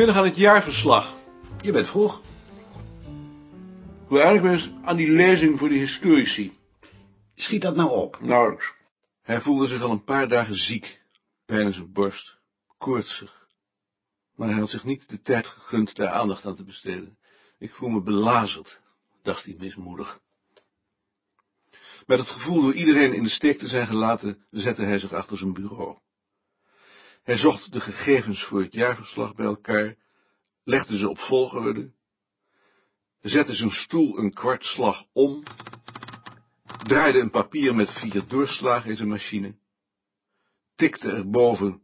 vanmiddag aan het jaarverslag. Je bent vroeg. Ik wil eigenlijk weer eens aan die lezing voor de historici. Schiet dat nou op? Nauwelijks. Hij voelde zich al een paar dagen ziek. Pijn in zijn borst. Koortsig. Maar hij had zich niet de tijd gegund daar aandacht aan te besteden. Ik voel me belazerd, dacht hij mismoedig. Met het gevoel door iedereen in de steek te zijn gelaten, zette hij zich achter zijn bureau. Hij zocht de gegevens voor het jaarverslag bij elkaar, legde ze op volgorde, zette zijn stoel een kwartslag om, draaide een papier met vier doorslagen in zijn machine, tikte erboven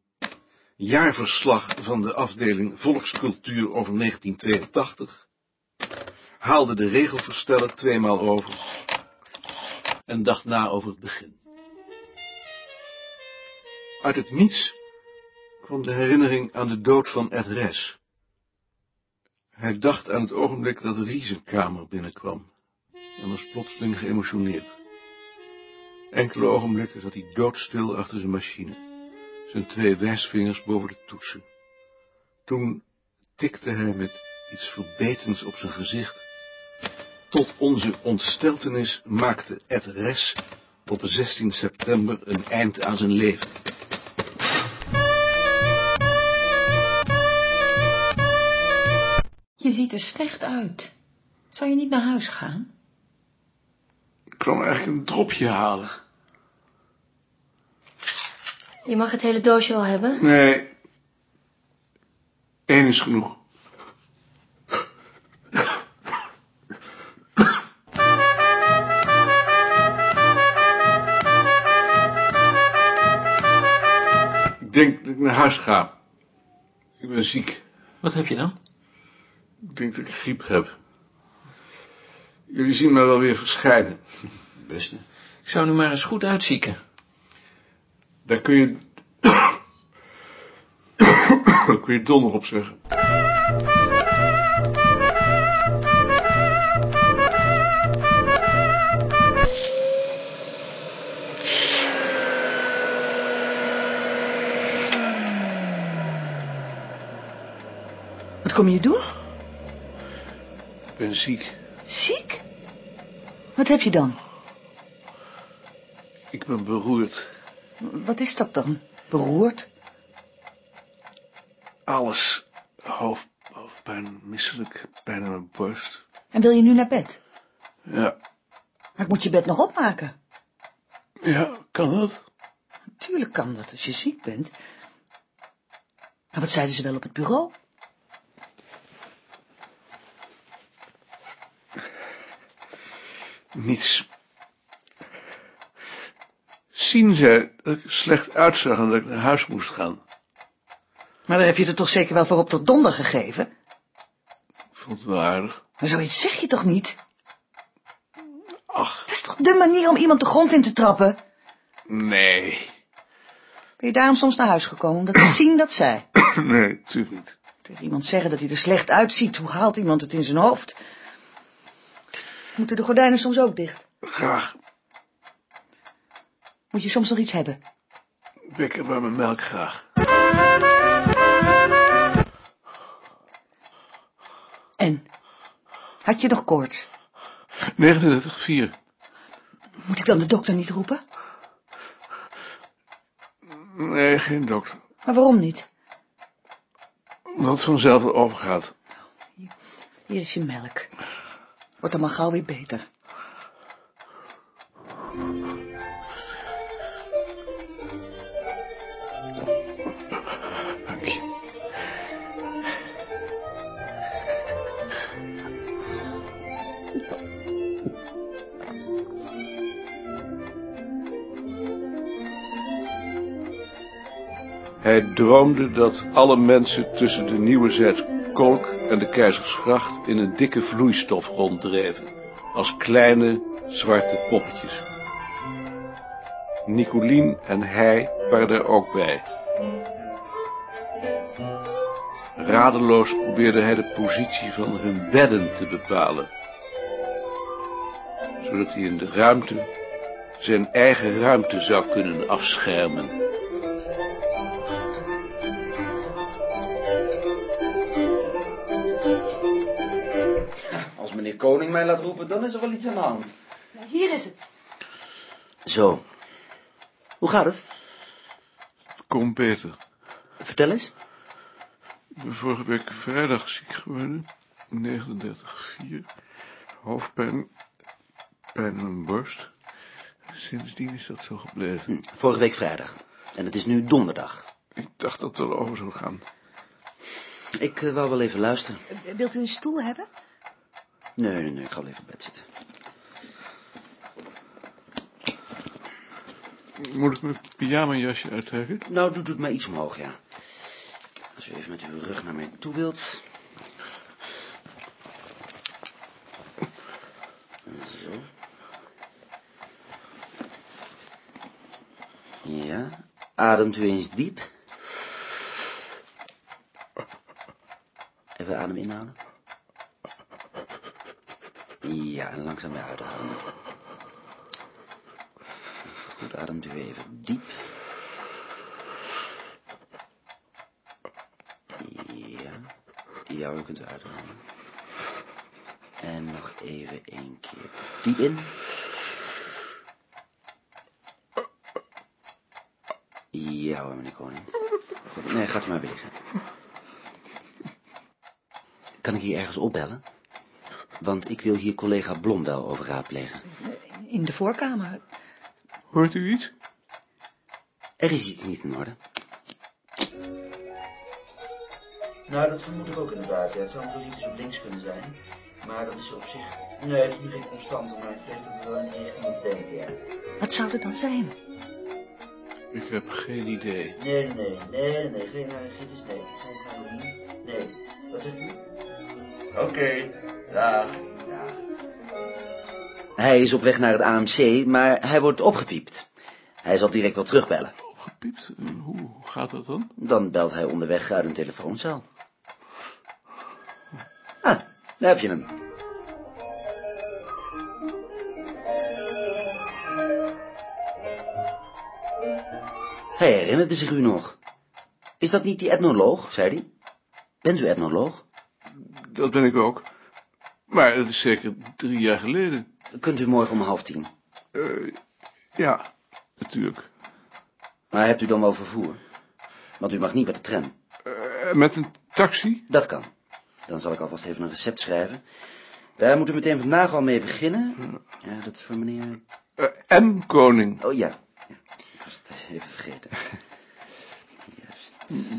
jaarverslag van de afdeling Volkscultuur over 1982, haalde de regelversteller tweemaal over en dacht na over het begin. Uit het niets kwam de herinnering aan de dood van Ed Res. Hij dacht aan het ogenblik dat zijn kamer binnenkwam en was plotseling geëmotioneerd. Enkele ogenblikken zat hij doodstil achter zijn machine, zijn twee wijsvingers boven de toetsen. Toen tikte hij met iets verbetens op zijn gezicht. Tot onze ontsteltenis maakte Ed Res op 16 september een eind aan zijn leven. Je ziet er slecht uit. Zou je niet naar huis gaan? Ik kwam eigenlijk een dropje halen. Je mag het hele doosje wel hebben. Nee. Eén is genoeg. Ik denk dat ik naar huis ga. Ik ben ziek. Wat heb je dan? Ik denk dat ik griep heb. Jullie zien mij wel weer verschijnen. Beste. Ik zou nu maar eens goed uitzieken. Daar kun je... Daar kun je donder op zeggen. Wat kom je doen? Ik ben ziek. Ziek? Wat heb je dan? Ik ben beroerd. Wat is dat dan? Beroerd? Alles. Hoofd, hoofdpijn, misselijk, pijn in mijn borst. En wil je nu naar bed? Ja. Maar ik moet je bed nog opmaken. Ja, kan dat? Natuurlijk kan dat als je ziek bent. Maar wat zeiden ze wel op het bureau? Niets. Zien ze dat ik slecht uitzag en dat ik naar huis moest gaan. Maar dan heb je er toch zeker wel voor op tot donder gegeven? Ik vond het wel aardig. Maar zoiets zeg je toch niet? Ach, Dat is toch de manier om iemand de grond in te trappen? nee. Ben je daarom soms naar huis gekomen, omdat te zien dat zij? Nee, natuurlijk niet. Tegen iemand zeggen dat hij er slecht uitziet, hoe haalt iemand het in zijn hoofd? Moeten de gordijnen soms ook dicht? Graag. Moet je soms nog iets hebben? Bekker bij mijn melk graag. En? Had je nog koorts? 39,4. Moet ik dan de dokter niet roepen? Nee, geen dokter. Maar waarom niet? Omdat het vanzelf overgaat. Hier is je melk. Wordt dan maar gauw weer beter. Hij droomde dat alle mensen tussen de Nieuwezijds Kolk en de Keizersgracht in een dikke vloeistof ronddreven, als kleine zwarte poppetjes. Nicolien en hij waren er ook bij. Radeloos probeerde hij de positie van hun bedden te bepalen, zodat hij in de ruimte zijn eigen ruimte zou kunnen afschermen. Koning mij laat roepen, dan is er wel iets aan de hand. Hier is het. Zo. Hoe gaat het? Kom beter. Vertel eens. Ik ben vorige week vrijdag ziek geworden. 39,4. Hoofdpijn. Pijn in mijn borst. Sindsdien is dat zo gebleven. Hm, vorige week vrijdag. En het is nu donderdag. Ik dacht dat het wel over zou gaan. Ik uh, wou wel even luisteren. Wilt u een stoel hebben? Nee, nee, nee, ik ga wel even op bed zitten. Moet ik mijn pyjama-jasje uittrekken? Nou, doet het maar iets omhoog, ja. Als u even met uw rug naar mij toe wilt. Zo. Ja. Ademt u eens diep. Even adem inhalen. Ja, en langzaam weer uithalen. Goed, ademt u even diep. Ja. Ja, u kunt uithalen. En nog even één keer diep in. Ja hoor, meneer Koning. Nee, gaat u maar liggen. Kan ik hier ergens opbellen? Want ik wil hier collega Blondel over raadplegen. In de voorkamer. Hoort u iets? Er is iets niet in orde. Nou, dat vermoed ik ook inderdaad. Ja, het zou een iets op links kunnen zijn. Maar dat is op zich... Nee, het is niet geen constante, maar het geeft het wel in die richting te denken, ja. Wat zou er dan zijn? Ik heb geen idee. Nee, nee, nee, nee, nee, geen laryngitis, nee. Geen heroïne, nee. Wat zegt u? Oké, okay. Dag. Dag. Hij is op weg naar het AMC, maar hij wordt opgepiept. Hij zal direct wel terugbellen. Opgepiept? Hoe gaat dat dan? Dan belt hij onderweg uit een telefooncel. Ah, daar heb je hem. Hij herinnerde zich u nog. Is dat niet die etnoloog, zei hij? Bent u etnoloog? Dat ben ik ook. Maar dat is zeker drie jaar geleden. Kunt u morgen om half tien? Uh, ja, natuurlijk. Maar hebt u dan wel vervoer? Want u mag niet met de tram. Uh, met een taxi? Dat kan. Dan zal ik alvast even een recept schrijven. Daar moet u meteen vandaag al mee beginnen. Ja, dat is voor meneer... Uh, M. Koning. Oh ja. ja. Ik was het even vergeten.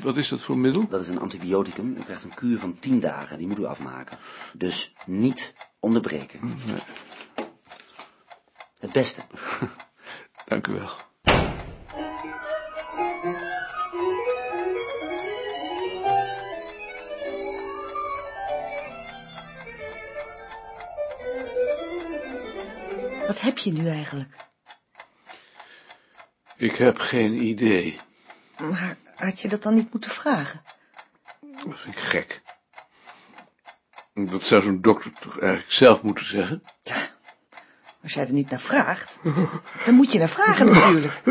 Wat is dat voor middel? Dat is een antibioticum. U krijgt een kuur van 10 dagen. Die moet u afmaken. Dus niet onderbreken. Nee. Het beste. Dank u wel. Wat heb je nu eigenlijk? Ik heb geen idee. Maar had je dat dan niet moeten vragen? Dat vind ik gek. Dat zou zo'n dokter toch eigenlijk zelf moeten zeggen? Ja, als jij er niet naar vraagt, dan moet je naar vragen natuurlijk.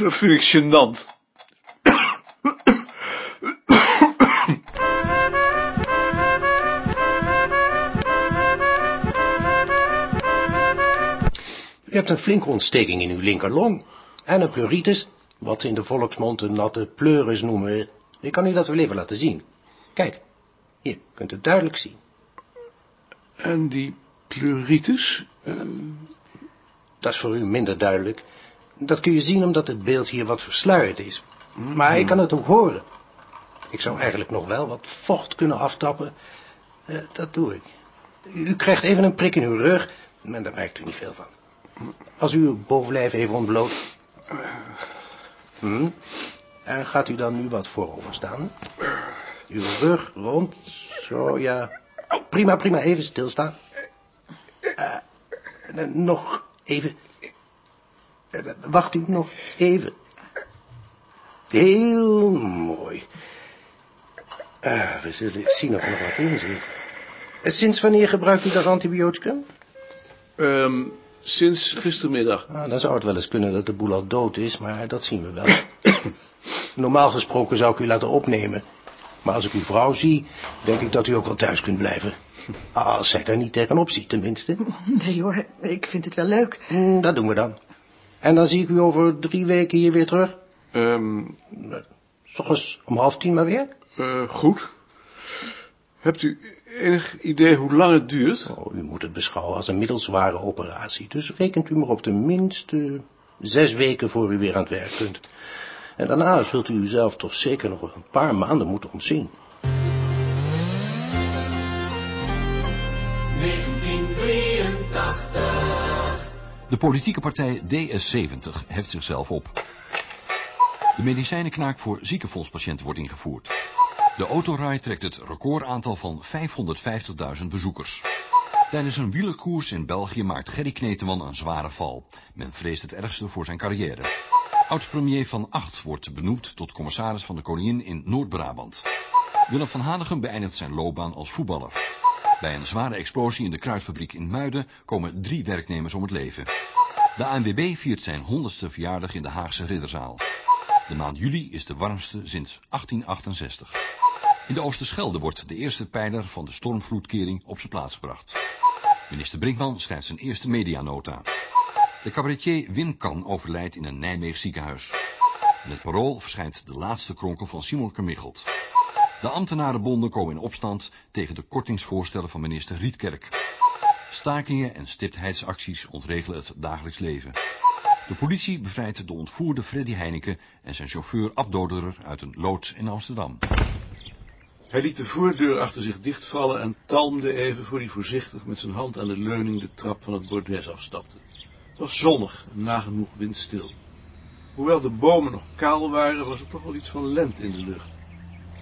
Dat vind ik gênant. U hebt een flinke ontsteking in uw linkerlong. En een pleuritis, wat ze in de volksmond een natte pleuris noemen. Ik kan u dat wel even laten zien. Kijk, hier, kunt u duidelijk zien. En die pleuritis? Uh... Dat is voor u minder duidelijk. Dat kun je zien omdat het beeld hier wat versluierd is. Maar ik kan het ook horen. Ik zou eigenlijk nog wel wat vocht kunnen aftappen. Uh, dat doe ik. U krijgt even een prik in uw rug, maar daar merkt u niet veel van. Als u uw bovenlijf even ontbloot. Hm? En gaat u dan nu wat voorover staan? Uw rug rond. Zo, ja. Prima, prima. Even stilstaan. Uh, nog even. Uh, wacht u nog even. Heel mooi. We zullen zien of er nog wat in zit. Sinds wanneer gebruikt u dat antibioticum? Um, sinds gistermiddag. Ah, dan zou het wel eens kunnen dat de boel al dood is, maar dat zien we wel. Normaal gesproken zou ik u laten opnemen. Maar als ik uw vrouw zie, denk ik dat u ook wel thuis kunt blijven. Als zij daar niet tegenop ziet, tenminste. Nee hoor, ik vind het wel leuk. Hm, Dat doen we dan. En dan zie ik u over drie weken hier weer terug. Ehm, om half tien maar weer. eh, goed. Hebt u enig idee hoe lang het duurt? Oh, u moet het beschouwen als een middelzware operatie. Dus rekent u maar op de minste zes weken voor u weer aan het werk kunt. En daarna zult u uzelf toch zeker nog een paar maanden moeten ontzien. De politieke partij DS70 heft zichzelf op. De medicijnenknaak voor ziekenfondspatiënten wordt ingevoerd. De autorij trekt het recordaantal van 550.000 bezoekers. Tijdens een wielerkoers in België maakt Gerry Kneteman een zware val. Men vreest het ergste voor zijn carrière. Oud-premier Van Acht wordt benoemd tot commissaris van de Koningin in Noord-Brabant. Willem van Hanegem beëindigt zijn loopbaan als voetballer. Bij een zware explosie in de kruidfabriek in Muiden komen drie werknemers om het leven. De ANWB viert zijn 100ste verjaardag in de Haagse Ridderzaal. De maand juli is de warmste sinds 1868. In de Oosterschelde wordt de eerste pijler van de stormvloedkering op zijn plaats gebracht. Minister Brinkman schrijft zijn eerste medianota. De cabaretier Winkan overlijdt in een Nijmeegs ziekenhuis. In het parool verschijnt de laatste kronkel van Simon Kamichelt. De ambtenarenbonden komen in opstand tegen de kortingsvoorstellen van minister Rietkerk. Stakingen en stiptheidsacties ontregelen het dagelijks leven. De politie bevrijdt de ontvoerde Freddy Heineken en zijn chauffeur Abdoderer uit een loods in Amsterdam. Hij liet de voordeur achter zich dichtvallen en talmde even voor hij voorzichtig met zijn hand aan de leuning de trap van het bordes afstapte. Het was zonnig en nagenoeg windstil. Hoewel de bomen nog kaal waren, was er toch wel iets van lente in de lucht.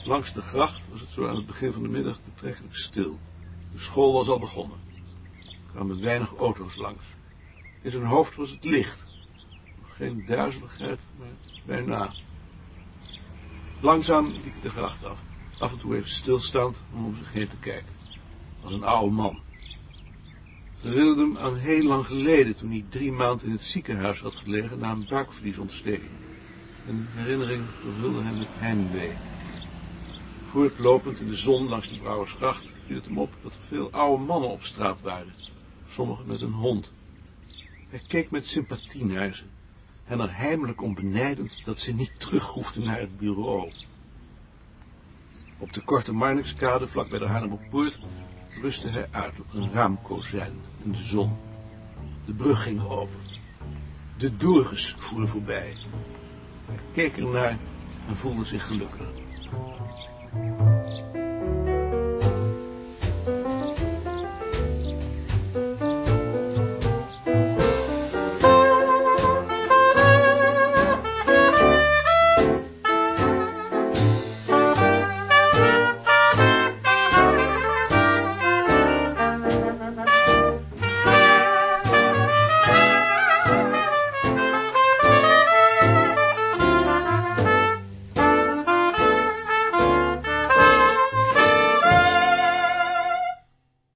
Langs de gracht was het zo aan het begin van de middag betrekkelijk stil. De school was al begonnen. Er kwamen weinig auto's langs. In zijn hoofd was het licht. Nog geen duizeligheid, maar bijna. Langzaam liep de gracht af. Af en toe even stilstaand om om zich heen te kijken. Als een oude man. Het herinnerde hem aan heel lang geleden, toen hij drie maanden in het ziekenhuis had gelegen na een buikvliesontsteking. Een herinnering vervulde hem met heimwee. Voortlopend in de zon langs de Brouwersgracht viel het hem op dat er veel oude mannen op straat waren. Sommigen met een hond. Hij keek met sympathie naar ze. En er heimelijk om benijdend dat ze niet terug hoefden naar het bureau. Op de korte Marnixkade, vlak bij de Haarlemmerpoort, rustte hij uit op een raamkozijn in de zon. De brug ging open. De doorges voeren voorbij. Hij keek ernaar en voelde zich gelukkig.